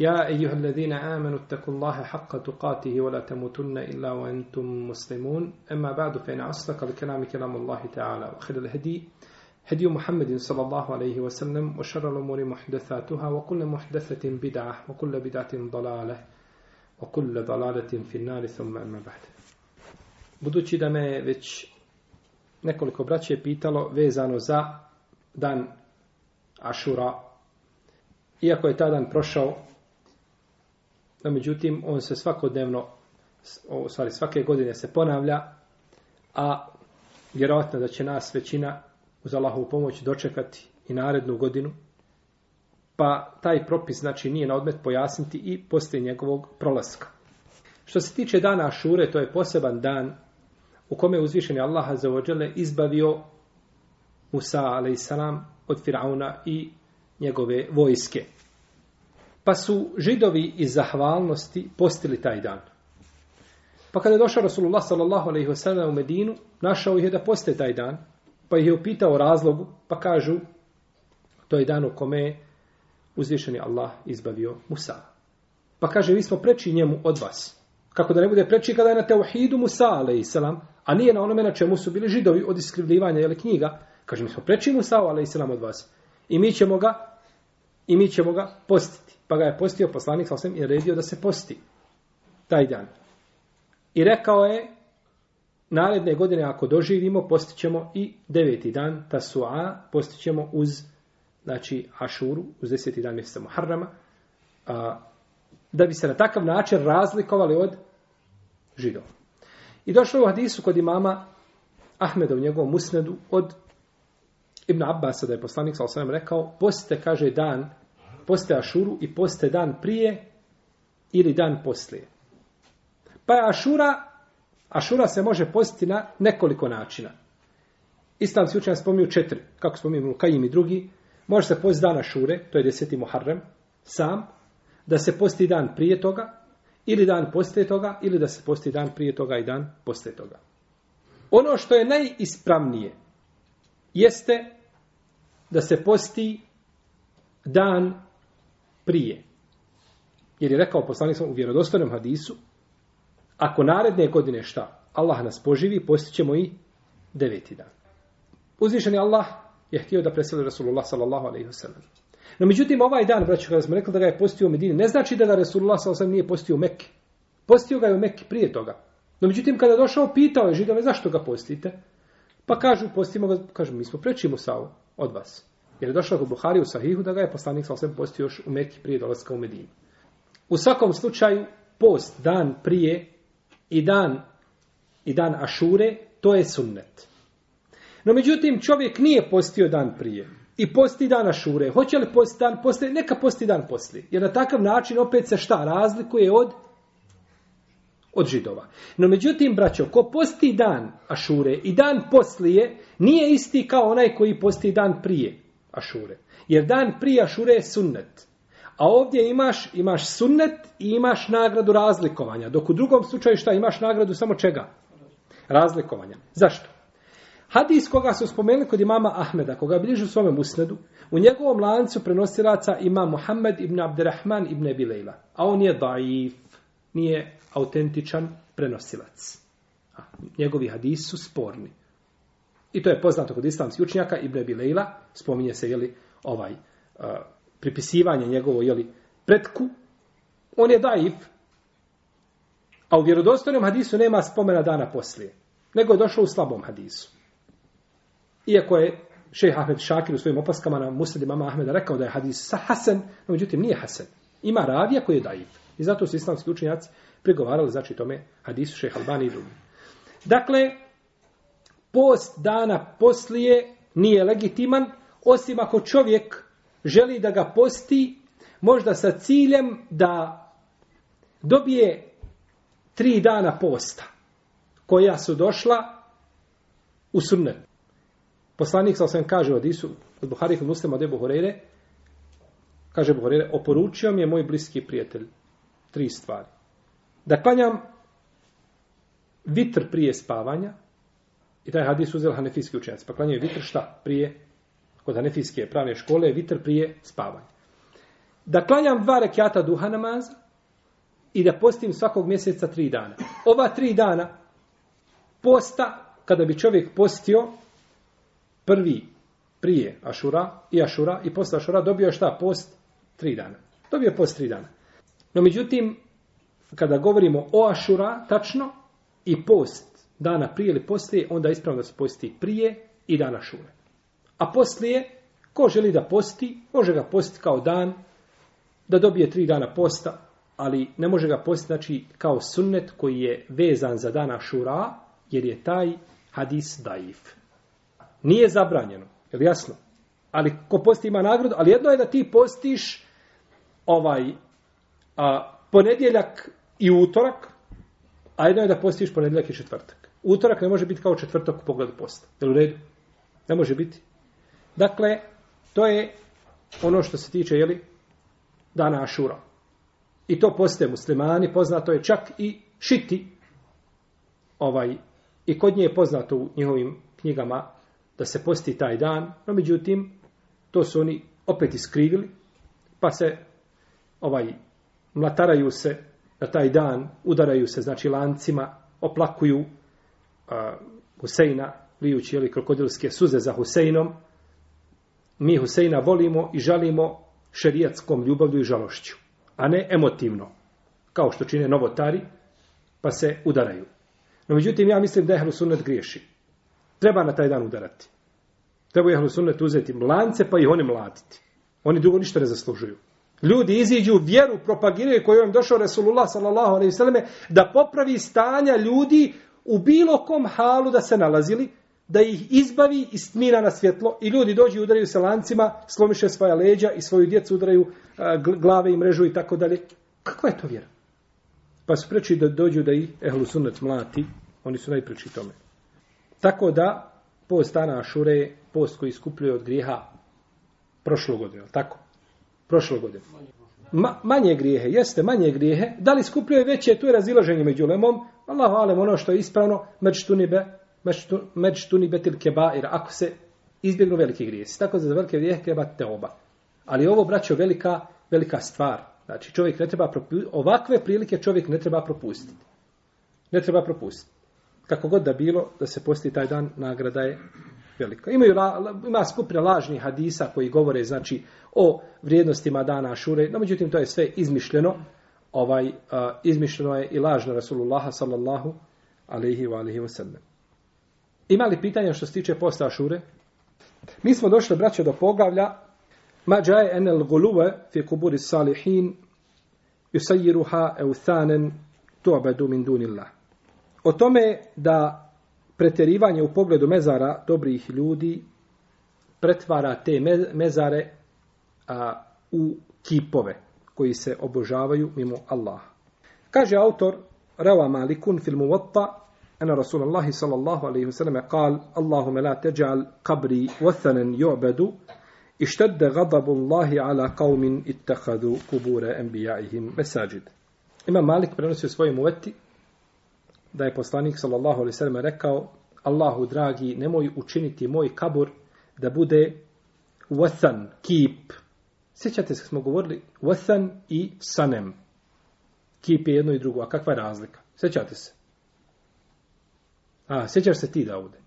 يا أيها الذين آمنوا اتقوا الله حق تقاته ولا تموتن إلا وأنتم مسلمون أما بعد فإن أصدق الكلام كلام الله تعالى وخير الهدي هدي محمد صلى الله عليه وسلم وشر الأمور محدثاتها وكل محدثة بدعة وكل بدعة ضلالة وكل ضلالة في النار ثم أما بعد Budući da me već nekoliko braće pitalo vezano za dan Ašura, iako je ta dan prošao, No, međutim, on se svakodnevno, u stvari svake godine se ponavlja, a vjerovatno da će nas većina uz Allahovu pomoć dočekati i narednu godinu, pa taj propis znači nije na odmet pojasniti i poslije njegovog prolaska. Što se tiče dana Ašure, to je poseban dan u kome je uzvišeni Allah zaođele izbavio Musa alaihissalam od Firauna i njegove vojske. Pa su židovi iz zahvalnosti postili taj dan. Pa kada je došao Rasulullah sallallahu alaihi wa sallam u Medinu, našao ih je da poste taj dan, pa ih je upitao razlogu, pa kažu, to je dan u kome je uzvišeni Allah izbavio Musa. Pa kaže, mi smo preči njemu od vas. Kako da ne bude preči kada je na teuhidu Musa, alaihi salam, a nije na onome na čemu su bili židovi od iskrivljivanja ili knjiga. Kaže, mi smo preči Musa, alaihi salam, od vas. I mi ćemo ga, i mi ćemo ga postiti. Pa ga je postio poslanik sa osvim i redio da se posti taj dan. I rekao je, naredne godine ako doživimo, postićemo i deveti dan, ta sua, postićemo uz, znači, Ašuru, uz deseti dan mjeseca Muharrama, a, da bi se na takav način razlikovali od židova. I došlo je u hadisu kod imama Ahmeda u njegovom musnedu od Ibn Abbas da je poslanik sa osvim rekao, postite, kaže, dan poste Ašuru i poste dan prije ili dan poslije. Pa je Ašura, Ašura se može postiti na nekoliko načina. Islam si učenja spominju četiri, kako spominju Kajim i drugi. Može se posti dan Ašure, to je deseti Muharrem, sam, da se posti dan prije toga, ili dan poslije toga, ili da se posti dan prije toga i dan poslije toga. Ono što je najispravnije jeste da se posti dan prije. Jer je rekao poslanik u vjerodostojnom hadisu, ako naredne godine šta, Allah nas poživi, postićemo i deveti dan. Uzvišen je Allah je htio da preseli Rasulullah sallallahu alaihi wasallam. No međutim, ovaj dan, braću, kada smo rekli da ga je postio u Medini, ne znači da ga Rasulullah s.a.v. nije postio u Mekke. Postio ga je u Mekke prije toga. No međutim, kada je došao, pitao je židove, zašto ga postite? Pa kažu, postimo ga, kažu, mi smo preći Musa od vas. Jer je došlo kod Buhari u Sahihu da ga je poslanik sa osvijem postio još u Mekki prije dolaska u Medinu. U svakom slučaju, post dan prije i dan, i dan Ašure, to je sunnet. No međutim, čovjek nije postio dan prije i posti dan Ašure. Hoće li posti dan poslije? Neka posti dan poslije. Jer na takav način opet se šta razlikuje od od židova. No međutim, braćo, ko posti dan Ašure i dan poslije, nije isti kao onaj koji posti dan prije. Ašure. Jer dan prije Ašure je sunnet. A ovdje imaš, imaš sunnet i imaš nagradu razlikovanja. Dok u drugom slučaju šta imaš nagradu samo čega? Razlikovanja. Zašto? Hadis koga su spomenuli kod imama Ahmeda, koga bilježu svome musnedu, u njegovom lancu prenosilaca ima Muhammed ibn Abderrahman ibn Ebi Lejla. A on je daif, nije autentičan prenosilac. A, njegovi hadisi su sporni. I to je poznato kod islamskih učnjaka Ibn Abi Leila, spominje se jeli ovaj uh, pripisivanje njegovo jeli pretku on je daif a u vjerodostojnom hadisu nema spomena dana poslije nego je došlo u slabom hadisu iako je šejh Ahmed Šakir u svojim opaskama na Musnad imam Ahmeda rekao da je hadis sa hasan no međutim nije hasan ima ravija koji je daif i zato su islamski učenjaci prigovarali znači tome hadisu šejh Albani i drugi dakle post dana poslije nije legitiman, osim ako čovjek želi da ga posti, možda sa ciljem da dobije tri dana posta koja su došla u sunnet. Poslanik sa osam kaže od Isu, od Buharih od muslima od Ebu Horeire, kaže Ebu Horeire, oporučio mi je moj bliski prijatelj tri stvari. Da klanjam vitr prije spavanja, I taj hadis uzeli hanefijski učenjaci. Pa klanjaju vitr šta prije? Kod hanefijske pravne škole je vitr prije spavanja. Da klanjam dva rekiata duha namaza i da postim svakog mjeseca tri dana. Ova tri dana posta, kada bi čovjek postio prvi prije Ašura i Ašura i posle Ašura dobio šta? Post tri dana. Dobio je post tri dana. No međutim, kada govorimo o Ašura, tačno, i post dana prije ili poslije, onda je ispravno da se posti prije i dana šure. A poslije, ko želi da posti, može ga posti kao dan, da dobije tri dana posta, ali ne može ga posti, znači, kao sunnet koji je vezan za dana šura, jer je taj hadis daif. Nije zabranjeno, je li jasno? Ali ko posti ima nagradu, ali jedno je da ti postiš ovaj a, ponedjeljak i utorak, a jedno je da postiš ponedjeljak i četvrtak. Utorak ne može biti kao četvrtak u pogledu posta. Jel u redu? Ne može biti. Dakle, to je ono što se tiče, jeli, dana Ašura. I to poste muslimani, poznato je čak i šiti. Ovaj, I kod nje je poznato u njihovim knjigama da se posti taj dan, no međutim, to su oni opet iskrivili, pa se ovaj mlataraju se na taj dan, udaraju se, znači, lancima, oplakuju Huseina, lijući jeli, krokodilske suze za Huseinom, mi Huseina volimo i žalimo šerijatskom ljubavlju i žalošću, a ne emotivno, kao što čine novotari, pa se udaraju. No, međutim, ja mislim da je Hlusunet griješi. Treba na taj dan udarati. Treba je Hlusunet uzeti mlance, pa ih oni mladiti. Oni drugo ništa ne zaslužuju. Ljudi iziđu vjeru, propagiraju koju je došao Resulullah s.a.v. da popravi stanja ljudi u bilo kom halu da se nalazili, da ih izbavi iz tmina na svjetlo i ljudi dođu i udaraju se lancima, slomiše svoja leđa i svoju djecu udaraju glave i mrežu i tako dalje. Kakva je to vjera? Pa su preči da dođu da ih ehlu sunnet mlati, oni su najpreči tome. Tako da, post dana Ašure, post koji iskupljuje od griha prošlo godine, tako? Prošlo godine. Ma, manje grijehe, jeste manje grijehe. Da li skupljuje veće, tu je razilaženje među lemom. Allahu alem, ono što je ispravno, međutunibe, međutunibe til kebair, ako se izbjegnu velike grijesi. Tako za velike grijeh treba te oba. Ali ovo, braćo, velika, velika stvar. Znači, čovjek ne treba propustiti. Ovakve prilike čovjek ne treba propustiti. Ne treba propustiti. Kako god da bilo, da se posti taj dan, nagrada je velika. Imaju, ima skupne lažnih hadisa koji govore, znači, o vrijednostima dana Ašure. No, međutim, to je sve izmišljeno ovaj uh, izmišljeno je i lažno Rasulullaha sallallahu alaihi wa alaihi wasallam. Ima li pitanja što se tiče posta Ašure? Mi smo došli, braće, do poglavlja Ma džaje enel guluve fi kuburi salihin yusajiruha euthanen tuabedu min dunillah. O tome da preterivanje u pogledu mezara dobrih ljudi pretvara te mezare a, u kipove, koji se obožavaju mimo Allaha. Kaže autor Rawa Malikun fil Muwatta أن رسول الله صلى الله عليه وسلم قال اللهم لا تجعل قبري وثنا يعبد اشتد غضب الله على قوم اتخذوا قبور أنبيائهم مساجد إمام مالك برنس في своем موتي da je poslanik sallallahu alaihi sallam rekao Allahu dragi nemoj učiniti moj kabur da bude wathan, kip Sjećate se, smo govorili Wathan i Sanem. Kip je jedno i drugo, a kakva je razlika? Sjećate se? A, sjećaš se ti, Daude?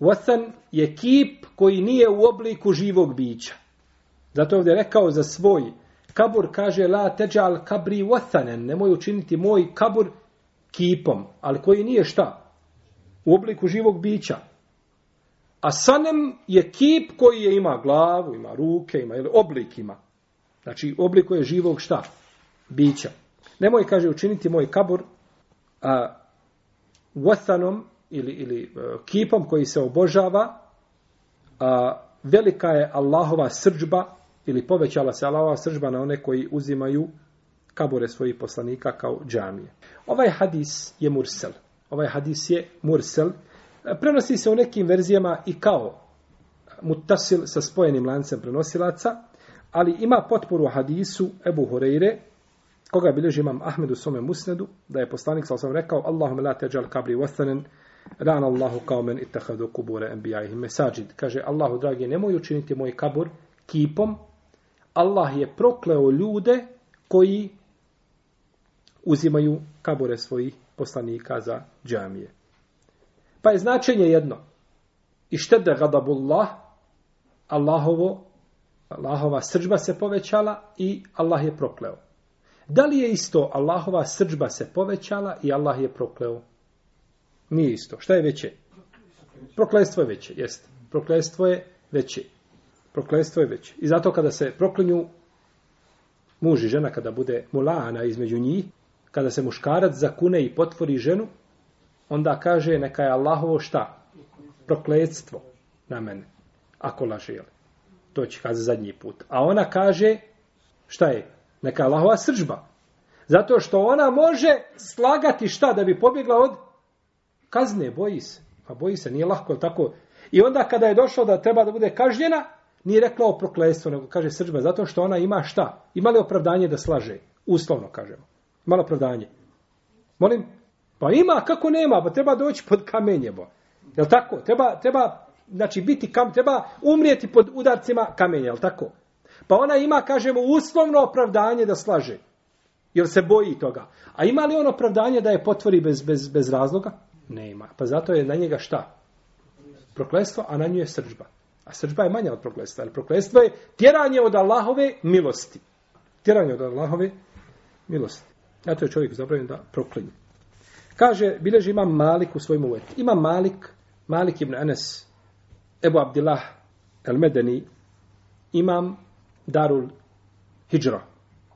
Wathan je kip koji nije u obliku živog bića. Zato je ovdje rekao za svoj kabur, kaže La teđal kabri Wathanen, nemoj učiniti moj kabur kipom, ali koji nije šta? U obliku živog bića. A sanem je kip koji je ima glavu, ima ruke, ima ili oblik ima. Znači, oblikuje živog šta? Bića. Nemoj, kaže, učiniti moj kabur a, vatanom ili, ili a, e, kipom koji se obožava. A, velika je Allahova srđba ili povećala se Allahova srđba na one koji uzimaju kabure svojih poslanika kao džamije. Ovaj hadis je mursel. Ovaj hadis je mursel. Mursel. Prenosi se u nekim verzijama i kao mutasil sa spojenim lancem prenosilaca, ali ima potporu hadisu Ebu Hureyre, koga je bilježi imam Ahmed u svome musnedu, da je poslanik sa osam rekao Allahum la teđal kabri wasanen, ran Allahu kao men itahadu kubure enbijajih mesađid. Kaže, Allahu dragi, nemoj učiniti moj kabur kipom, Allah je prokleo ljude koji uzimaju kabure svojih poslanika za džamije. Pa je značenje jedno. I štede gadabullah, Allahovo, Allahova srđba se povećala i Allah je prokleo. Da li je isto Allahova srđba se povećala i Allah je prokleo? Nije isto. Šta je veće? Proklestvo je veće, jeste. Proklestvo je veće. Proklestvo je veće. I zato kada se proklinju muž i žena, kada bude mulana između njih, kada se muškarac zakune i potvori ženu, onda kaže neka je Allahovo šta? Prokledstvo na mene. Ako laže, jel? To će kazati zadnji put. A ona kaže, šta je? Neka je Allahova sržba. Zato što ona može slagati šta da bi pobjegla od kazne, boji se. Pa boji se, nije lahko, tako? I onda kada je došlo da treba da bude kažnjena, nije rekla o prokledstvo, nego kaže sržba. Zato što ona ima šta? Ima li opravdanje da slaže? Uslovno kažemo. Malo opravdanje. Molim? Pa ima, kako nema, pa treba doći pod kamenje, bo. Jel tako? Treba, treba znači, biti kam, treba umrijeti pod udarcima kamenja, jel tako? Pa ona ima, kažemo, uslovno opravdanje da slaže. Jer se boji toga. A ima li on opravdanje da je potvori bez, bez, bez razloga? Ne ima. Pa zato je na njega šta? Proklestvo, a na nju je srđba. A srđba je manja od proklestva. Ali proklestvo je tjeranje od Allahove milosti. Tjeranje od Allahove milosti. Zato je čovjek zabravljen da proklinje. Kaže, bileži ima Malik u svojim uvjet. Ima Malik, Malik ibn Enes, Ebu Abdillah el Medeni, imam Darul Hidžra,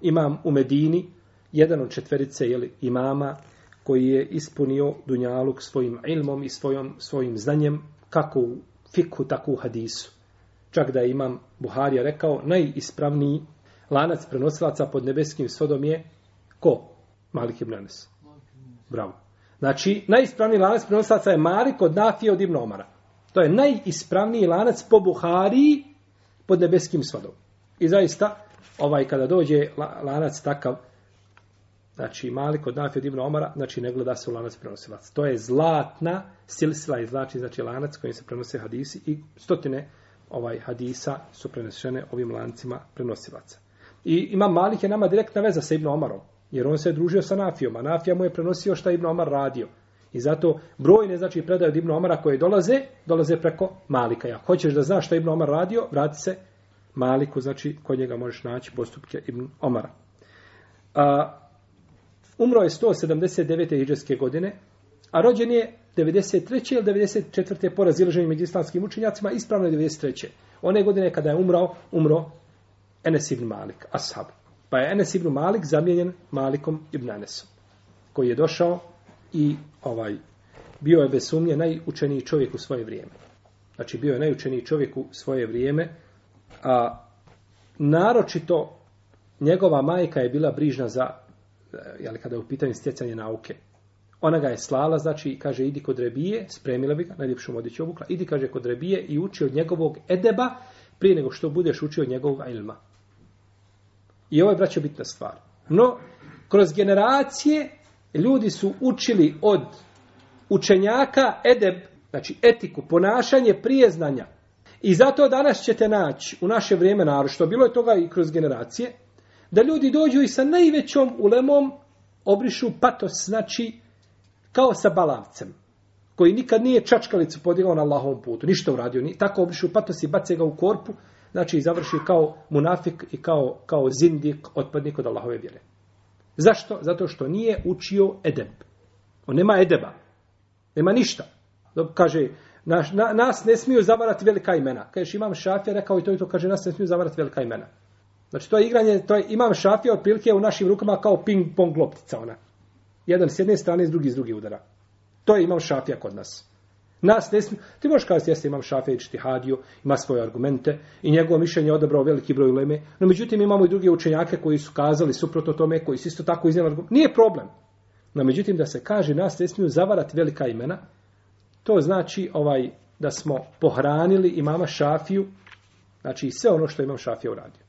imam u Medini, jedan od četverice jel, imama koji je ispunio Dunjaluk svojim ilmom i svojom, svojim znanjem, kako u fikhu, tako u hadisu. Čak da je imam Buharija rekao, najispravniji lanac prenosilaca pod nebeskim svodom je ko? Malik ibn Enes. Bravo. Znači, najispravniji lanac prenosilaca je Malik od Nafije od Ibn Omara. To je najispravniji lanac po Buhariji pod nebeskim svadom. I zaista, ovaj, kada dođe lanac takav, znači Malik od Nafije od Ibn Omara, znači ne gleda se u lanac prenosilaca. To je zlatna silsila i znači, znači lanac kojim se prenose hadisi i stotine ovaj hadisa su prenešene ovim lancima prenosilaca. I ima Malik je nama direktna veza sa Ibn Omarom jer on se je družio sa Nafijom, a Nafija mu je prenosio šta Ibn Omar radio. I zato brojne, znači, predaje od Ibn Omara koje dolaze, dolaze preko Malika. Ako hoćeš da znaš šta Ibn Omar radio, vrati se Maliku, znači, kod njega možeš naći postupke Ibn Omara. A, umro je 179. iđeske godine, a rođen je 93. ili 94. po razilaženju među islamskim učenjacima, ispravno je 93. One godine kada je umrao, umro Enes ibn Malik, ashab. Pa je Enes ibn Malik zamijenjen Malikom ibn Enesom, koji je došao i ovaj bio je bez sumnje najučeniji čovjek u svoje vrijeme. Znači, bio je najučeniji čovjek u svoje vrijeme, a naročito njegova majka je bila brižna za, eh, jel, kada je u pitanju stjecanje nauke. Ona ga je slala, znači, kaže, idi kod Rebije, spremila bi ga, najljepšu modiću obukla, idi, kaže, kod Rebije i uči od njegovog edeba prije nego što budeš učio od njegovog ilma, I ovo je, braćo, bitna stvar. No, kroz generacije ljudi su učili od učenjaka edeb, znači etiku, ponašanje, prijeznanja. I zato danas ćete naći u naše vrijeme narošto, bilo je toga i kroz generacije, da ljudi dođu i sa najvećom ulemom obrišu patos, znači kao sa balavcem, koji nikad nije čačkalicu podigao na Allahovom putu, ništa uradio, ni tako obrišu patos i bace ga u korpu, Znači, završi kao munafik i kao, kao zindik, otpadnik od Allahove vjere. Zašto? Zato što nije učio edeb. On nema edeba. Nema ništa. Kaže, naš, na, nas ne smiju zavarati velika imena. Kažeš, imam šafija, rekao i to i to, kaže, nas ne smiju zavarati velika imena. Znači, to je igranje, to je, imam šafija, otprilike u našim rukama kao ping-pong loptica ona. Jedan s jedne strane, s drugi s drugi udara. To je imam šafija kod nas. Nas ne smije. Ti možeš kazati, jeste imam Šafeć, Tihadio, ima svoje argumente i njegovo mišljenje je odabrao veliki broj uleme. No, međutim, imamo i druge učenjake koji su kazali suprotno tome, koji su isto tako iznijeli argumente. Nije problem. No, međutim, da se kaže, nas ne smiju zavarati velika imena, to znači ovaj da smo pohranili imama Šafiju, znači sve ono što imam Šafija uradio.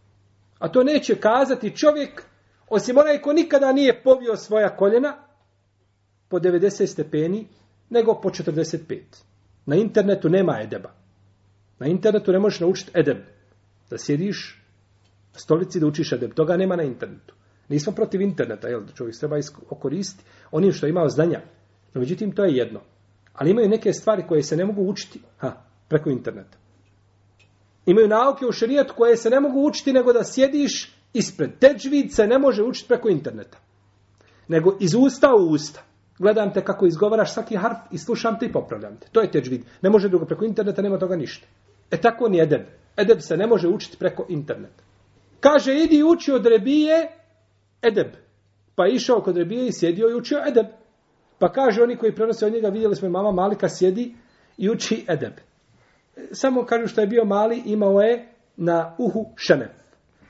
A to neće kazati čovjek, osim onaj ko nikada nije povio svoja koljena po 90 stepeni, nego po 45. Na internetu nema edeba. Na internetu ne možeš naučiti edeb. Da sjediš na stolici da učiš edeb. Toga nema na internetu. Nismo protiv interneta, jel? Čovjek treba okoristiti onim što ima znanja. No, međutim, to je jedno. Ali imaju neke stvari koje se ne mogu učiti ha, preko interneta. Imaju nauke u šerijetu koje se ne mogu učiti nego da sjediš ispred. Teđvid se ne može učiti preko interneta. Nego iz usta u usta gledam te kako izgovaraš svaki harf i slušam te i popravljam te. To je teđvid. Ne može drugo preko interneta, nema toga ništa. E tako ni edeb. Edeb se ne može učiti preko interneta. Kaže, idi uči od rebije edeb. Pa išao kod rebije i sjedio i učio edeb. Pa kaže, oni koji prenose od njega, vidjeli smo mama Malika sjedi i uči edeb. Samo kažu što je bio mali, imao je na uhu šenef.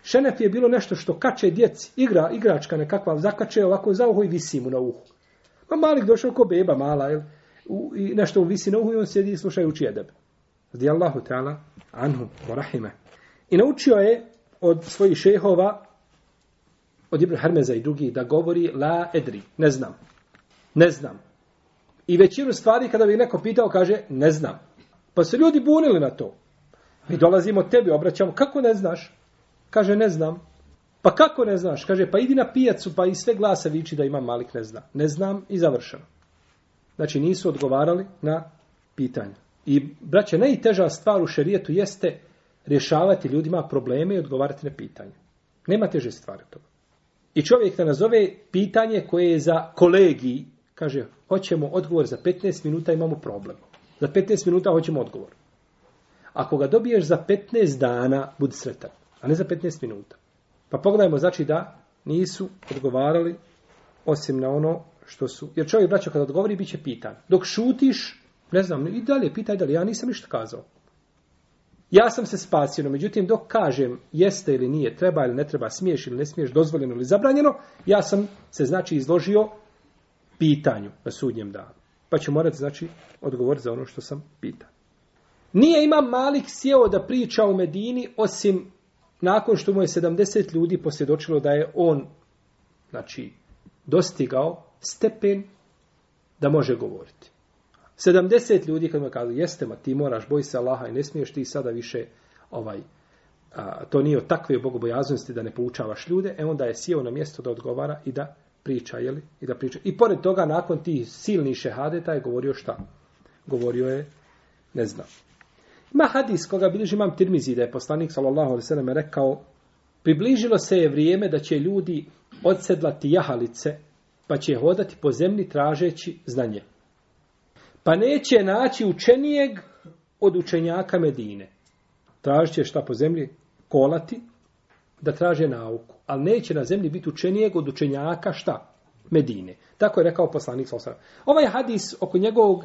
Šenef je bilo nešto što kače djeci, igra, igračka nekakva, zakače ovako za uho i visi mu na uhu. A Malik došao ko beba mala, jel? U, i nešto mu visi na uhu i on sjedi i slušaju uči edebe. Radi Allahu ta'ala, anhu, morahime. I naučio je od svojih šehova, od Ibn Hermeza i drugih, da govori la edri, ne znam. Ne znam. I većinu stvari, kada bi neko pitao, kaže, ne znam. Pa su ljudi bunili na to. Mi dolazimo tebi, obraćamo, kako ne znaš? Kaže, ne znam. Pa kako ne znaš? Kaže, pa idi na pijacu, pa i sve glasa viči da ima Malik ne zna. Ne znam i završeno. Znači, nisu odgovarali na pitanje. I, braće, najteža stvar u šerijetu jeste rješavati ljudima probleme i odgovarati na pitanje. Nema teže stvari toga. I čovjek da nazove pitanje koje je za kolegi, kaže, hoćemo odgovor za 15 minuta, imamo problem. Za 15 minuta hoćemo odgovor. Ako ga dobiješ za 15 dana, budi sretan, a ne za 15 minuta. Pa pogledajmo, znači da nisu odgovarali osim na ono što su... Jer čovjek, braćo, kada odgovori, bit će pitan. Dok šutiš, ne znam, i dalje, pitaj dalje, ja nisam ništa kazao. Ja sam se spasio, no međutim, dok kažem jeste ili nije, treba ili ne treba, smiješ ili ne smiješ, dozvoljeno ili zabranjeno, ja sam se, znači, izložio pitanju na sudnjem danu. Pa ću morati, znači, odgovoriti za ono što sam pitan. Nije ima Malik sjeo da priča u Medini osim nakon što mu je 70 ljudi posvjedočilo da je on znači dostigao stepen da može govoriti. 70 ljudi kad mu je kazali, jeste ma ti moraš, boj se Allaha i ne smiješ ti sada više ovaj, a, to nije od takve bogobojaznosti da ne poučavaš ljude, e onda je sjeo na mjesto da odgovara i da priča, jeli? I da priča. I pored toga, nakon tih silnih šehadeta je govorio šta? Govorio je, ne znam, Ma hadis koga bilježi imam Tirmizi da je poslanik sallallahu alaihi sallam rekao Približilo se je vrijeme da će ljudi odsedlati jahalice pa će hodati po zemlji tražeći znanje. Pa neće naći učenijeg od učenjaka Medine. Tražit će šta po zemlji kolati da traže nauku. Ali neće na zemlji biti učenijeg od učenjaka šta? Medine. Tako je rekao poslanik sallallahu alaihi sallam. Ovaj hadis oko njegovog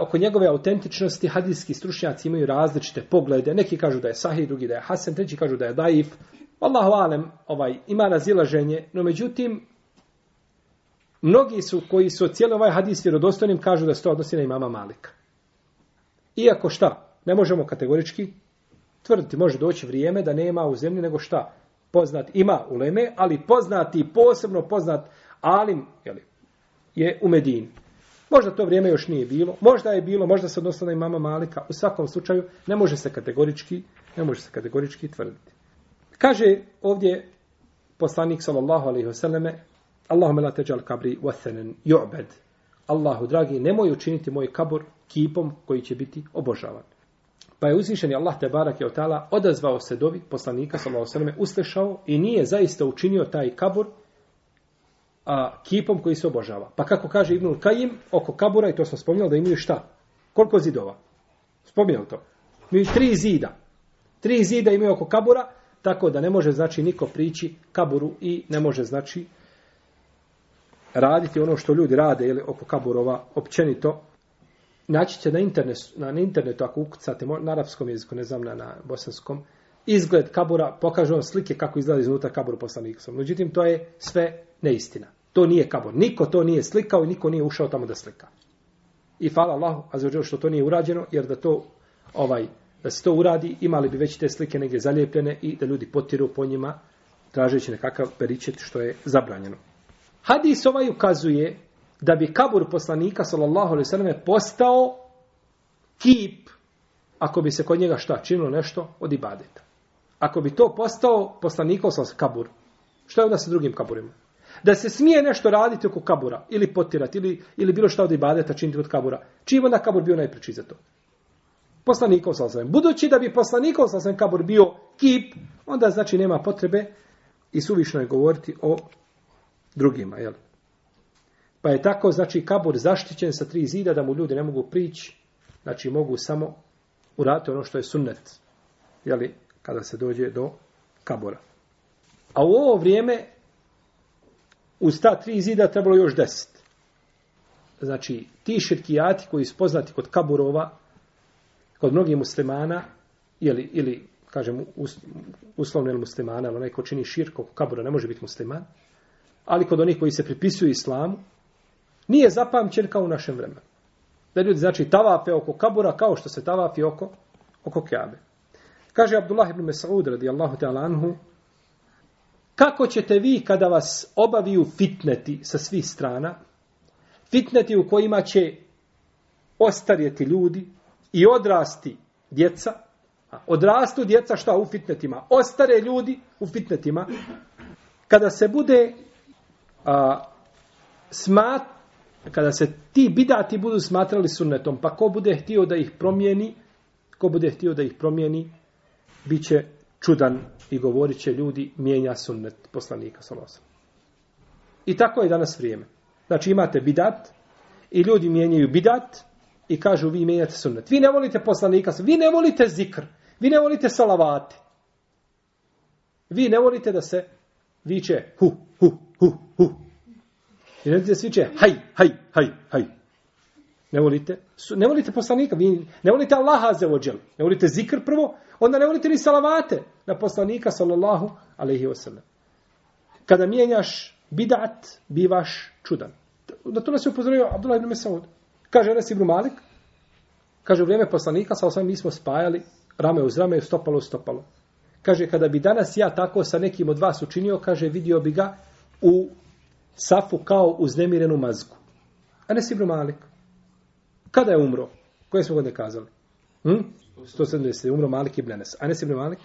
oko njegove autentičnosti hadijski stručnjaci imaju različite poglede. Neki kažu da je sahih, drugi da je hasen, treći kažu da je daif. Allahu alem, ovaj, ima razilaženje, no međutim, mnogi su koji su cijeli ovaj hadis vjerodostojnim kažu da se to odnosi na imama Malika. Iako šta, ne možemo kategorički tvrditi, može doći vrijeme da nema u zemlji nego šta, poznat ima u Leme, ali poznati, posebno poznat Alim, jeli, je u Medini. Možda to vrijeme još nije bilo, možda je bilo, možda se odnosno na imama Malika, u svakom slučaju ne može se kategorički, ne može se kategorički tvrditi. Kaže ovdje poslanik sallallahu alejhi ve selleme: "Allahumma la tajal kabri wa thanan yu'bad." Allahu dragi, nemoj učiniti moj kabor kipom koji će biti obožavan. Pa je uzvišeni Allah te barak je odazvao se dovi poslanika sallallahu alejhi ve selleme, uslišao i nije zaista učinio taj kabor a, kipom koji se obožava. Pa kako kaže Ibnul Kajim, oko kabura, i to smo spominjali, da imaju šta? Koliko zidova? Spominjali to. Imaju tri zida. Tri zida imaju oko kabura, tako da ne može, znači, niko prići kaburu i ne može, znači, raditi ono što ljudi rade ili oko kaburova općenito. Naći će na, internet, na, na internetu, ako ukucate na arapskom jeziku, ne znam, na, na bosanskom, izgled kabura, pokažu vam slike kako izgleda iznutra kabur poslanikom. Međutim, to je sve neistina. To nije kabor. Niko to nije slikao i niko nije ušao tamo da slika. I hvala Allahu, a zađeo što to nije urađeno, jer da to ovaj da se to uradi, imali bi već te slike negdje zalijepljene i da ljudi potiru po njima, tražeći nekakav peričet što je zabranjeno. Hadis ovaj ukazuje da bi kabur poslanika, sallallahu alaihi sallam, postao kip ako bi se kod njega šta činilo nešto od ibadeta. Ako bi to postao poslanikov sa kabur, što je onda sa drugim kaburima? da se smije nešto raditi oko kabura ili potirati ili, ili bilo šta od ibadeta činiti od kabura. Čiji onda kabur bio najpreći za to? Poslanikom sa osvijem. Budući da bi poslanikom sa osvijem kabur bio kip, onda znači nema potrebe i suvišno je govoriti o drugima. Jel? Pa je tako, znači, kabur zaštićen sa tri zida da mu ljudi ne mogu prići. Znači, mogu samo uraditi ono što je sunnet. Jeli, kada se dođe do kabora. A u ovo vrijeme uz ta tri zida trebalo još deset. Znači, ti širkijati koji su poznati kod kaburova, kod mnogih muslimana, ili, ili kažem, us, uslovno ili muslimana, ali onaj ko čini širko kod kabura ne može biti musliman, ali kod onih koji se pripisuju islamu, nije zapamćen kao u našem vremenu. Da ljudi, znači, tavape oko kabura kao što se tavafi oko, oko kjabe. Kaže Abdullah ibn Mas'ud radijallahu ta'ala anhu, Kako ćete vi kada vas obaviju fitneti sa svih strana, fitneti u kojima će ostarjeti ljudi i odrasti djeca, odrastu djeca šta u fitnetima, ostare ljudi u fitnetima, kada se bude a, smat, kada se ti bidati budu smatrali sunnetom, pa ko bude htio da ih promijeni, ko bude htio da ih promijeni, bit će čudan i govorit će ljudi mijenja sunnet poslanika sallallahu I tako je danas vrijeme. Znači imate bidat i ljudi mijenjaju bidat i kažu vi mijenjate sunnet. Vi ne volite poslanika, vi ne volite zikr, vi ne volite salavate. Vi ne volite da se viče hu, hu, hu, hu. I ne volite da se viče haj, haj, haj, haj. Ne volite, ne volite poslanika, vi ne volite Allaha za ođel, ne volite zikr prvo, onda ne volite ni salavate na poslanika, sallallahu alaihi wasallam. Kada mijenjaš bidat, bivaš čudan. Na to nas je upozorio Abdullah ibn Mesaud. Kaže Enes ibn Malik, kaže u vrijeme poslanika, sallallahu alaihi mi smo spajali rame uz rame, stopalo uz stopalo. Kaže, kada bi danas ja tako sa nekim od vas učinio, kaže, vidio bi ga u safu kao uznemirenu mazgu. Enes ibn Malik, Kada je umro? Koje smo godine kazali? Hm? 170. Umro Malik ibn Anas. Anas ibn Malik?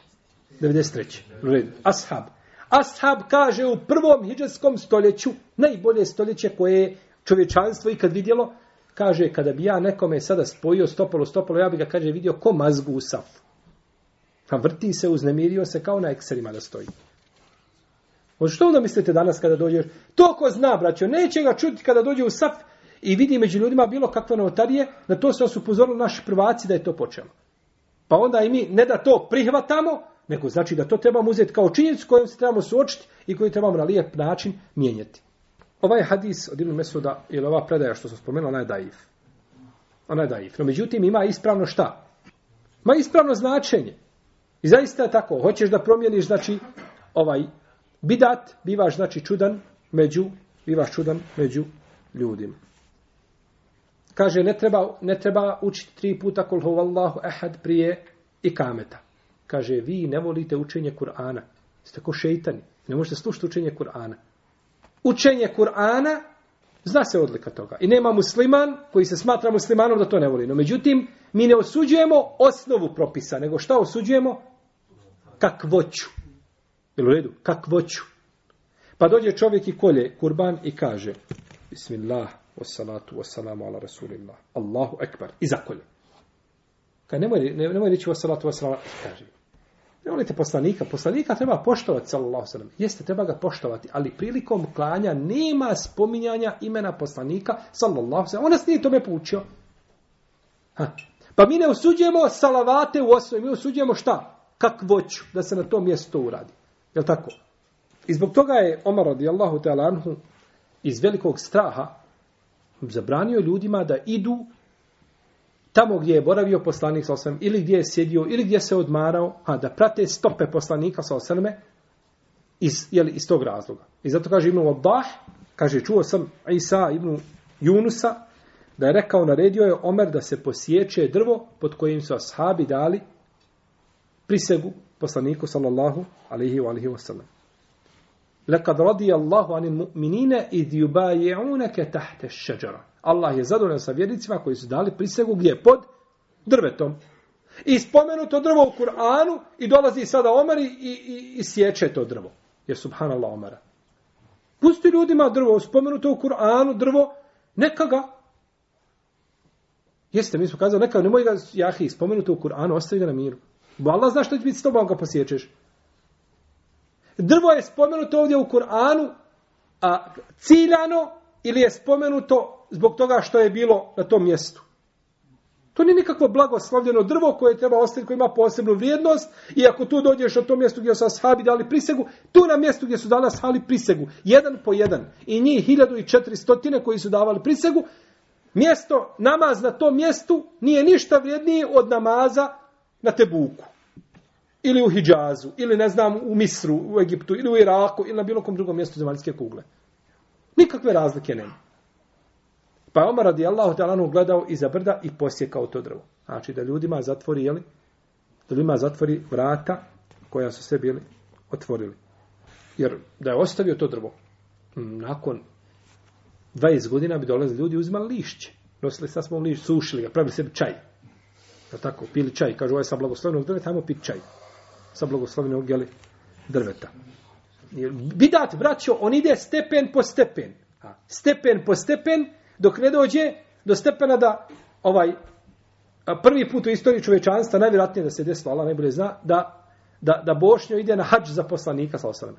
93. Ashab. Ashab kaže u prvom hijđarskom stoljeću, najbolje stoljeće koje je čovječanstvo i kad vidjelo, kaže kada bi ja nekome sada spojio stopolo stopolo, ja bi ga kaže vidio ko mazgu u safu. A vrti se, uznemirio se kao na ekserima da stoji. O što onda mislite danas kada dođe? To ko zna, braćo, neće ga čuti kada dođe u saf, i vidi među ljudima bilo kakve novotarije, na to se su upozorili naši prvaci da je to počelo. Pa onda i mi ne da to prihvatamo, nego znači da to trebamo uzeti kao činjenicu kojom se trebamo suočiti i koju trebamo na lijep način mijenjati. Ovaj hadis od Ibn Mesuda ili ova predaja što sam spomenuo, ona je daif. Ona je daif. No međutim ima ispravno šta? Ma ispravno značenje. I zaista je tako. Hoćeš da promijeniš, znači, ovaj bidat, bivaš, znači, čudan među, bivaš čudan među ljudima kaže ne treba, ne treba učiti tri puta kol huvallahu ehad prije i kameta. Kaže vi ne volite učenje Kur'ana. Ste ko šeitani. Ne možete slušati učenje Kur'ana. Učenje Kur'ana zna se odlika toga. I nema musliman koji se smatra muslimanom da to ne voli. No međutim, mi ne osuđujemo osnovu propisa, nego šta osuđujemo? Kakvoću. Jel u redu? Kakvoću. Pa dođe čovjek i kolje kurban i kaže Bismillah, wassalatu wassalamu ala rasulillah. Allahu ekbar. I zakolje. Kaj nemoj, ne, nemoj reći wassalatu wassalamu kaže. Ne volite poslanika. Poslanika treba poštovati sallallahu sallam. Jeste, treba ga poštovati. Ali prilikom klanja nema spominjanja imena poslanika sallallahu sallam. Ona se nije tome poučio. Ha. Pa mi ne osuđujemo salavate u osnovi. Mi osuđujemo šta? Kakvoću da se na to mjesto uradi. Je tako? I zbog toga je Omar radijallahu ta'ala anhu iz velikog straha zabranio ljudima da idu tamo gdje je boravio poslanik sa osrme, ili gdje je sjedio, ili gdje se odmarao, a da prate stope poslanika sa osrme iz, jel, iz tog razloga. I zato kaže Ibn Abbah, kaže, čuo sam Isa Ibn Junusa, da je rekao, naredio je Omer da se posjeće drvo pod kojim su ashabi dali prisegu poslaniku sallallahu alaihi wa alaihi wa sallam. Lekad radi Allahu anil mu'minine idh yubayi'unaka tahta ash-shajara. Allah je zadovoljan sa vjernicima koji su dali prisegu gdje pod drvetom. I spomenuto drvo u Kur'anu i dolazi sada Omer i, i, i, i sjeće to drvo. Je subhanallah Omara. Pusti ljudima drvo, spomenuto u Kur'anu drvo, neka ga. Jeste, mi smo kazali, neka ga, nemoj ga, jahi, spomenuto u Kur'anu, ostavi ga na miru. Bo Allah zna što će biti s tobom ga posjećeš. Drvo je spomenuto ovdje u Kur'anu a ciljano ili je spomenuto zbog toga što je bilo na tom mjestu. To nije nikakvo blagoslovljeno drvo koje treba ostaviti, koje ima posebnu vrijednost i ako tu dođeš na to mjesto gdje su ashabi dali prisegu, tu na mjestu gdje su dali ashabi prisegu, jedan po jedan i njih 1400 koji su davali prisegu, mjesto, namaz na tom mjestu nije ništa vrijednije od namaza na Tebuku ili u Hidžazu, ili ne znam, u Misru, u Egiptu, ili u Iraku, ili na bilo kom drugom mjestu zemaljske kugle. Nikakve razlike nema. Pa je Omar radijallahu ta'ala gledao iza brda i posjekao to drvo. Znači da ljudima zatvori, jeli? Da ljudima zatvori vrata koja su sve bili otvorili. Jer da je ostavio to drvo, nakon 20 godina bi dolazili ljudi uzimali lišće. Nosili sa svom lišće, sušili ga, pravili sebi čaj. Je tako? Pili čaj. Kažu, ovo je sa blagoslovnog drve, tamo pit čaj sa blagoslovene ugjeli drveta. Bidat, braćo, on ide stepen po stepen. Stepen po stepen, dok ne dođe do stepena da ovaj prvi put u istoriji čovečanstva, najvjerojatnije da se desilo, Allah najbolje zna, da, da, da Bošnjo ide na hađ za poslanika sa osrame.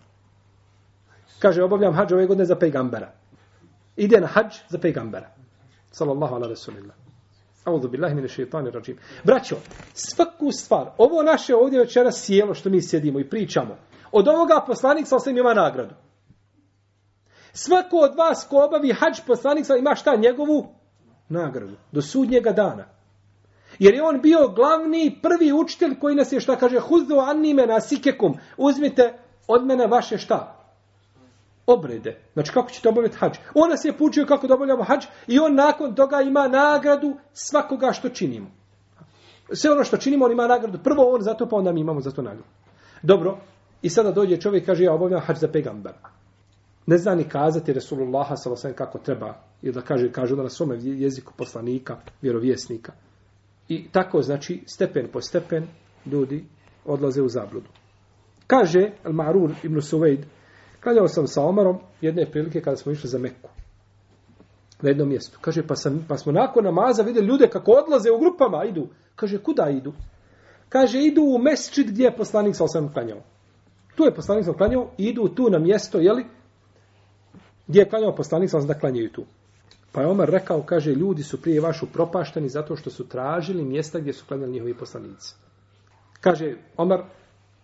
Kaže, obavljam hađ ove godine za pejgambera. Ide na hađ za pejgambera. Salallahu ala rasulillah. A'udhu billahi min šeitani rajim. Braćo, svaku stvar, ovo naše ovdje večera sjelo što mi sjedimo i pričamo, od ovoga poslanik sa osim ima nagradu. Svako od vas ko obavi hađ poslanik sa ima šta njegovu? Nagradu. Do sudnjega dana. Jer je on bio glavni prvi učitelj koji nas je šta kaže Huzu anime nasikekum. Uzmite od mene vaše šta? obrede. Znači kako ćete obaviti hađ? On nas je pučio kako da obavljamo hađ i on nakon toga ima nagradu svakoga što činimo. Sve ono što činimo, on ima nagradu. Prvo on zato, pa onda mi imamo za to nagradu. Dobro, i sada dođe čovjek i kaže ja obavljam hađ za pegambara. Ne zna ni kazati Resulullah s.a.v. kako treba ili da kaže, kaže onda na svome jeziku poslanika, vjerovjesnika. I tako, znači, stepen po stepen ljudi odlaze u zabludu. Kaže Al-Ma'rur ibn Suvejd, Klanjao sam sa Omarom jedne prilike kada smo išli za Meku. Na jednom mjestu. Kaže, pa, sam, pa smo nakon namaza vidjeli ljude kako odlaze u grupama, idu. Kaže, kuda idu? Kaže, idu u mesčit gdje je poslanik sa osam klanjao. Tu je poslanik sa klanjao, idu tu na mjesto, jeli? Gdje je klanjao poslanik sa osam da klanjaju tu. Pa je Omar rekao, kaže, ljudi su prije vašu propašteni zato što su tražili mjesta gdje su klanjali njihovi poslanici. Kaže, Omar,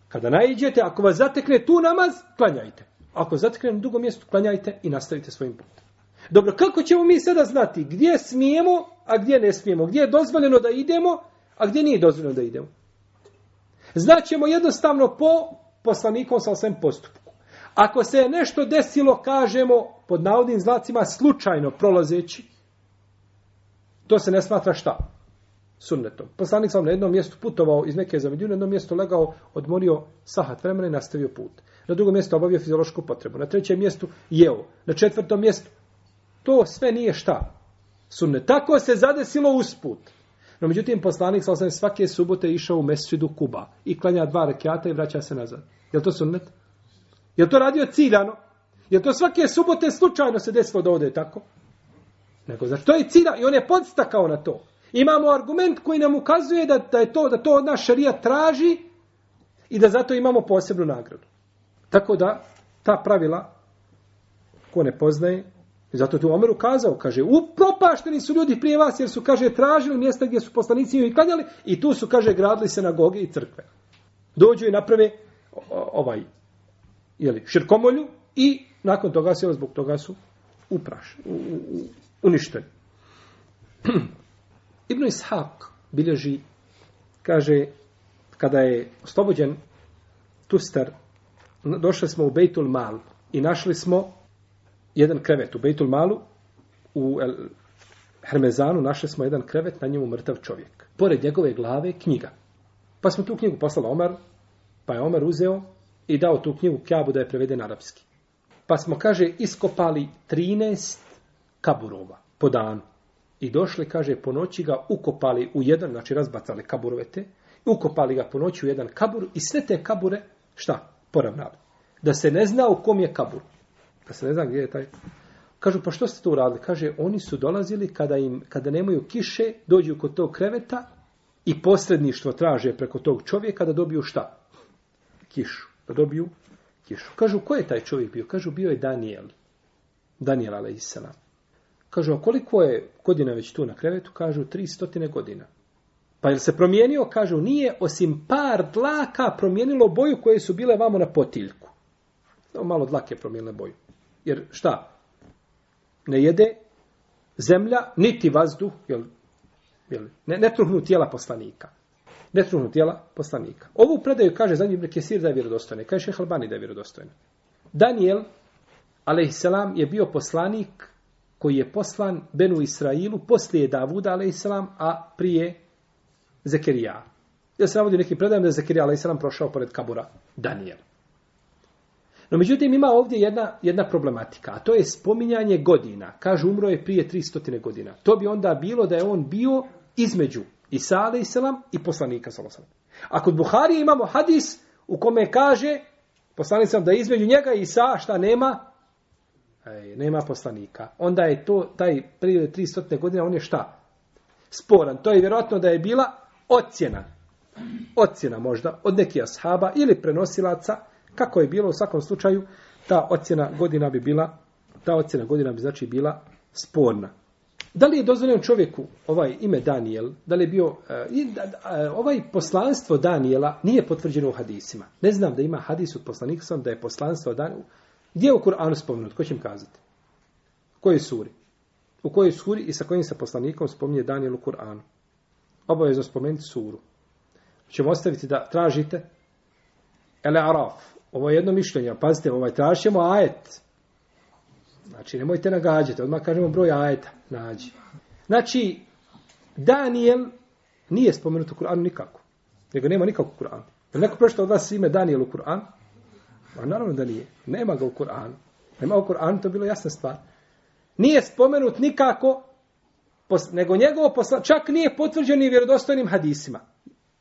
kada najđete, ako vas zatekne tu namaz, klanjajte. Ako zatekne na drugom mjestu, klanjajte i nastavite svojim putem. Dobro, kako ćemo mi sada znati gdje smijemo, a gdje ne smijemo? Gdje je dozvoljeno da idemo, a gdje nije dozvoljeno da idemo? Znaćemo jednostavno po poslanikom sa svem postupku. Ako se je nešto desilo, kažemo, pod navodnim zlacima, slučajno prolazeći, to se ne smatra šta? Sunnetom. Poslanik sam na jednom mjestu putovao iz neke za medijuna, na jednom mjestu legao, odmorio sahat vremena i nastavio put. Na drugom mjestu obavio fiziološku potrebu. Na trećem mjestu jeo. Na četvrtom mjestu. To sve nije šta. Sunne. Tako se zadesilo usput. No međutim, poslanik sa osam svake subote išao u mesidu Kuba i klanja dva rakijata i vraća se nazad. Je li to sunnet? Je li to radio ciljano? Je li to svake subote slučajno se desilo da ode tako? Nego, znači, to je cilja i on je podstakao na to. Imamo argument koji nam ukazuje da, da je to da to od naša šarija traži i da zato imamo posebnu nagradu. Tako da, ta pravila, ko ne poznaje, zato tu Omer ukazao, kaže, upropašteni su ljudi prije vas, jer su, kaže, tražili mjesta gdje su poslanici i klanjali, i tu su, kaže, gradili se na goge i crkve. Dođu i naprave ovaj, jeli, širkomolju i nakon toga se, zbog toga su upraš, uništeni. Ibn Ishaq bilježi, kaže, kada je oslobođen Tustar došli smo u Bejtul Mal i našli smo jedan krevet u Bejtul Malu u El Hermezanu našli smo jedan krevet na njemu mrtav čovjek pored njegove glave knjiga pa smo tu knjigu poslali Omar pa je Omar uzeo i dao tu knjigu Kjabu da je prevede na arapski pa smo kaže iskopali 13 kaburova po danu i došli kaže po noći ga ukopali u jedan znači razbacali kaburove te ukopali ga po noći u jedan kabur i sve te kabure šta? poravnali. Da se ne zna u kom je kabur. Da se ne zna gdje je taj. Kažu, pa što ste to uradili? Kaže, oni su dolazili kada, im, kada nemaju kiše, dođu kod tog kreveta i posredništvo traže preko tog čovjeka da dobiju šta? Kišu. Da dobiju kišu. Kažu, ko je taj čovjek bio? Kažu, bio je Daniel. Daniel, ale Kažu, a koliko je godina već tu na krevetu? Kažu, 300 godina. Pa jel se promijenio? Kažu, nije osim par dlaka promijenilo boju koje su bile vamo na potiljku. Samo malo dlake promijenile boju. Jer šta? Ne jede zemlja, niti vazduh, jel, jel, ne, ne truhnu tijela poslanika. Ne truhnu tijela poslanika. Ovu predaju kaže zadnji Ibn Kesir da je vjerodostojna. Kaže Šehal Bani da je vjerodostojna. Daniel, a.s. je bio poslanik koji je poslan Benu Israilu poslije Davuda, a.s. a prije Zekerija. Ja se navodim nekim predajem da je Zekerija ali sam prošao pored kabura Daniel. No međutim ima ovdje jedna, jedna problematika, a to je spominjanje godina. Kaže umro je prije 300 godina. To bi onda bilo da je on bio između Isa i selam i poslanika sa selam. A kod Buhari imamo hadis u kome kaže poslanik sam da između njega i Isa šta nema Ej, nema poslanika. Onda je to taj period 300 godina, on je šta? Sporan. To je vjerojatno da je bila ocjena, ocjena možda od nekih ashaba ili prenosilaca, kako je bilo u svakom slučaju, ta ocjena godina bi bila, ta ocjena godina bi znači bila sporna. Da li je dozvoljeno čovjeku ovaj ime Daniel, da li je bio, e, da, e, ovaj poslanstvo Daniela nije potvrđeno u hadisima. Ne znam da ima hadis od poslanika da je poslanstvo Daniela. Gdje je u Kur'anu spomenut? Ko će im kazati? U kojoj suri? U kojoj suri i sa kojim se poslanikom spominje Daniel u Kur'anu? obavezno spomenuti suru. Čemo ostaviti da tražite Ele Araf. Ovo je jedno mišljenje. Pazite, ovaj, tražimo ajet. Znači, nemojte nagađati. Odmah kažemo broj ajeta. Nađi. Znači, Daniel nije spomenut u Kur'anu nikako. Nego nema nikako u Kur'anu. Jel neko prešta od vas ime Daniel u Kur'an? A naravno da nije. Nema ga u Kur'anu. Nema u Kur'anu, to je bilo jasna stvar. Nije spomenut nikako nego njegovo poslanstvo, čak nije potvrđeno i vjerodostojnim hadisima.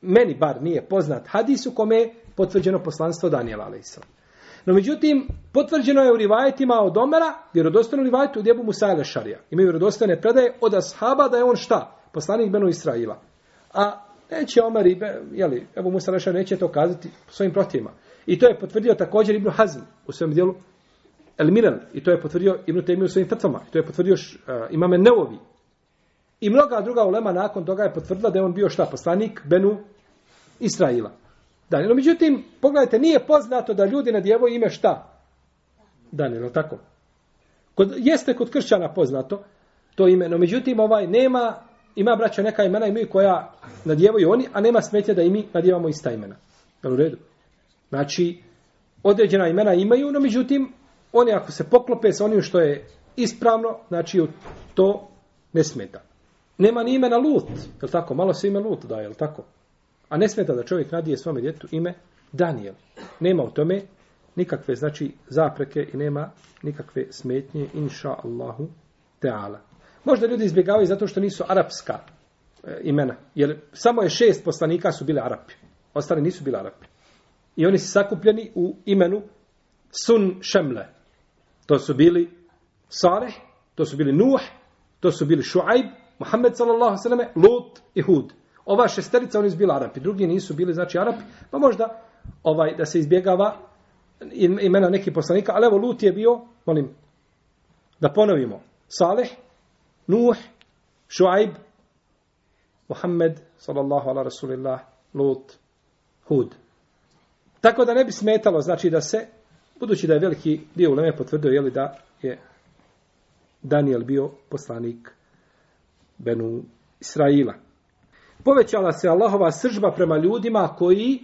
Meni bar nije poznat hadis u kome je potvrđeno poslanstvo Daniela a.s. No međutim, potvrđeno je u rivajetima od Omera, vjerodostojno rivajetu u djebu Musa Alešarija. Imaju vjerodostojne predaje od Ashaba da je on šta? Poslanik Benu Israila. A neće Omer, be, jeli, evo Musa Alešarija neće to kazati svojim protivima. I to je potvrdio također Ibnu Hazm u svojem dijelu El Milan. I to je potvrdio Ibnu Temiju u svojim trtvama. I to je potvrdio uh, imame Neovi I mnoga druga ulema nakon toga je potvrdila da je on bio šta poslanik Benu Israila. Danilo, međutim, pogledajte, nije poznato da ljudi na djevoj ime šta? Danilo, tako? Kod, jeste kod kršćana poznato to ime, no međutim, ovaj, nema, ima braća neka imena i mi koja na djevoj oni, a nema smetje da i mi nadjevamo ista imena. Jel u redu? Znači, određena imena imaju, no međutim, oni ako se poklope sa onim što je ispravno, znači to ne smeta. Nema ni imena Lut, je li tako? Malo se ime Lut daje, je li tako? A ne smeta da čovjek nadije svome djetu ime Daniel. Nema u tome nikakve, znači, zapreke i nema nikakve smetnje, inša Allahu Teala. Možda ljudi izbjegavaju zato što nisu arapska e, imena, jer samo je šest poslanika su bile Arapi, ostali nisu bile Arapi. I oni su sakupljeni u imenu Sun Šemle. To su bili Sareh, to su bili Nuh, to su bili Šuajb, Muhammed sallallahu alejhi ve Lut i Hud. Ova šesterica oni su bili Arapi, drugi nisu bili, znači Arapi, pa možda ovaj da se izbjegava imena nekih poslanika, ali evo Lut je bio, molim da ponovimo. Saleh, Nuh, Shuaib, Muhammed sallallahu alejhi ve rasulillah, Lut, Hud. Tako da ne bi smetalo, znači da se budući da je veliki dio uleme potvrdio je li da je Daniel bio poslanik Benu Israila. Povećala se Allahova sržba prema ljudima koji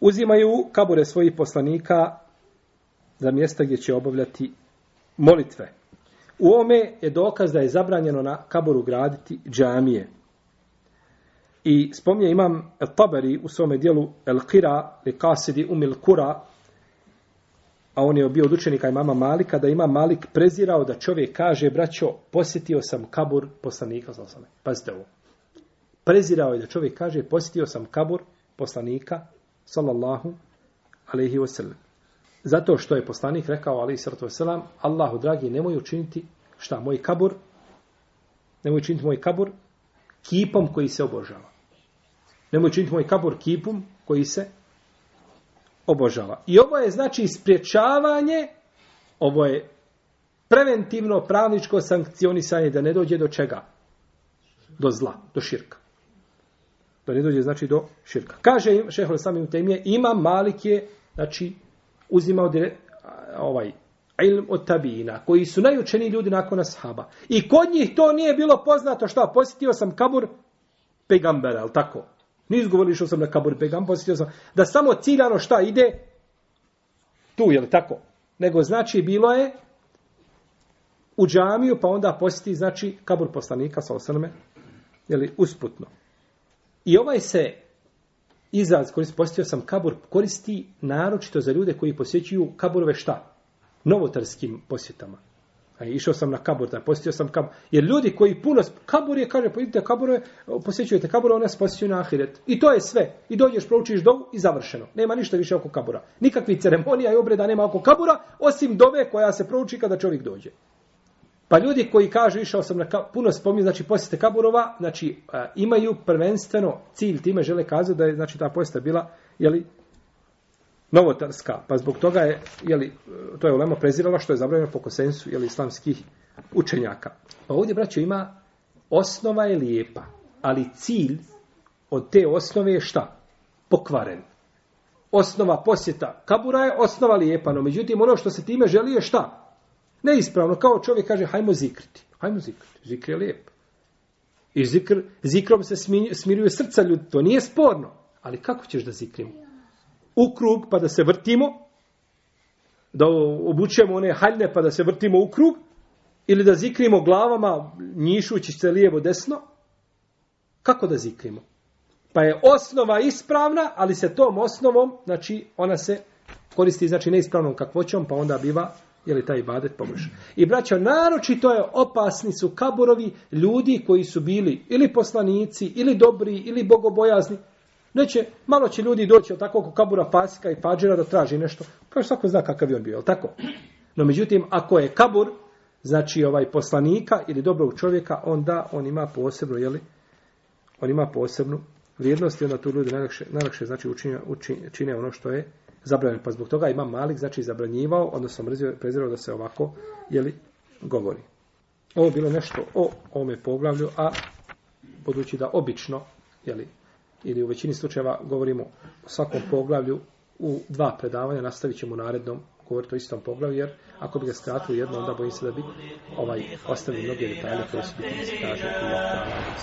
uzimaju kabure svojih poslanika za mjesta gdje će obavljati molitve. U ome je dokaz da je zabranjeno na kaboru graditi džamije. I spomnje imam El Taberi u svome dijelu El Kira, Le Kasidi, Umil Kura, a on je bio od učenika imama Malika, da ima Malik prezirao da čovjek kaže, braćo, posjetio sam kabur poslanika Zosane. Pazite ovo. Prezirao je da čovjek kaže, posjetio sam kabur poslanika, sallallahu alaihi wasallam. Zato što je poslanik rekao, alaihi sallatu wasallam, Allahu dragi, nemoj učiniti, šta, moj kabur, nemoj učiniti moj kabur, kipom koji se obožava. Nemoj učiniti moj kabur kipom koji se obožava. I ovo je znači ispriječavanje, ovo je preventivno pravničko sankcionisanje da ne dođe do čega? Do zla, do širka. Da ne dođe znači do širka. Kaže šehol samim temije, ima malik je, znači, uzimao dire, ovaj, ilm od tabina, koji su najučeni ljudi nakon ashaba. I kod njih to nije bilo poznato šta, posjetio sam kabur pegambera, ali tako? Nis govorili što sam na kabur pegam, posjetio sam. Da samo ciljano šta ide tu, je li tako? Nego znači bilo je u džamiju, pa onda posjeti, znači, kabur poslanika sa osrme, je li, usputno. I ovaj se izraz koji posjetio sam kabur koristi naročito za ljude koji posjećuju kaburove šta? Novotarskim posjetama. E, išao sam na kabur, da posjetio sam kabur. Jer ljudi koji puno, kabur je, kaže, idite kaburove, posjećujete kabure, one se posjećuju na ahiret. I to je sve. I dođeš, proučiš dovu i završeno. Nema ništa više oko kabura. Nikakvi ceremonija i obreda nema oko kabura, osim dove koja se prouči kada čovjek dođe. Pa ljudi koji kažu išao sam na kabur, puno spominju, znači posjete kaburova, znači a, imaju prvenstveno cilj, time žele kazati da je znači, ta posjeta bila, jeli, novotarska, pa zbog toga je, jeli, to je ulema prezirala što je zabranjeno po konsensu jeli, islamskih učenjaka. Pa ovdje, braćo, ima osnova je lijepa, ali cilj od te osnove je šta? Pokvaren. Osnova posjeta kabura je osnova lijepa, no međutim ono što se time želi je šta? Neispravno, kao čovjek kaže, hajmo zikriti. Hajmo zikriti, zikri je lijep. I zikr, zikrom se smiruje srca ljudi, to nije sporno. Ali kako ćeš da zikrimo? u krug pa da se vrtimo, da obučemo one haljne pa da se vrtimo u krug, ili da zikrimo glavama njišući se lijevo desno, kako da zikrimo? Pa je osnova ispravna, ali se tom osnovom, znači ona se koristi znači neispravnom kakvoćom, pa onda biva je li taj ibadet pomoša. I braćo, naročito je opasni su kaburovi ljudi koji su bili ili poslanici, ili dobri, ili bogobojazni, Neće, malo će ljudi doći od takvog kabura fasika i fađera da traži nešto. Kao svako zna kakav je on bio, je tako? No međutim, ako je kabur, znači ovaj poslanika ili dobrog čovjeka, onda on ima posebnu, jeli, on ima posebnu vrijednost i onda tu ljudi najlakše, najlakše znači učine, učine, čine ono što je zabranjeno. Pa zbog toga ima malik, znači zabranjivao, odnosno mrzio, prezirao da se ovako, jeli, govori. Ovo bilo nešto o ovome poglavlju, a budući da obično, jeli, ili u većini slučajeva govorimo o svakom poglavlju u dva predavanja, nastavit ćemo u narednom govoriti o istom poglavlju, jer ako bi ga skratili jedno, onda bojim se da bi ovaj, ostali mnoge detalje koje su biti skraženi.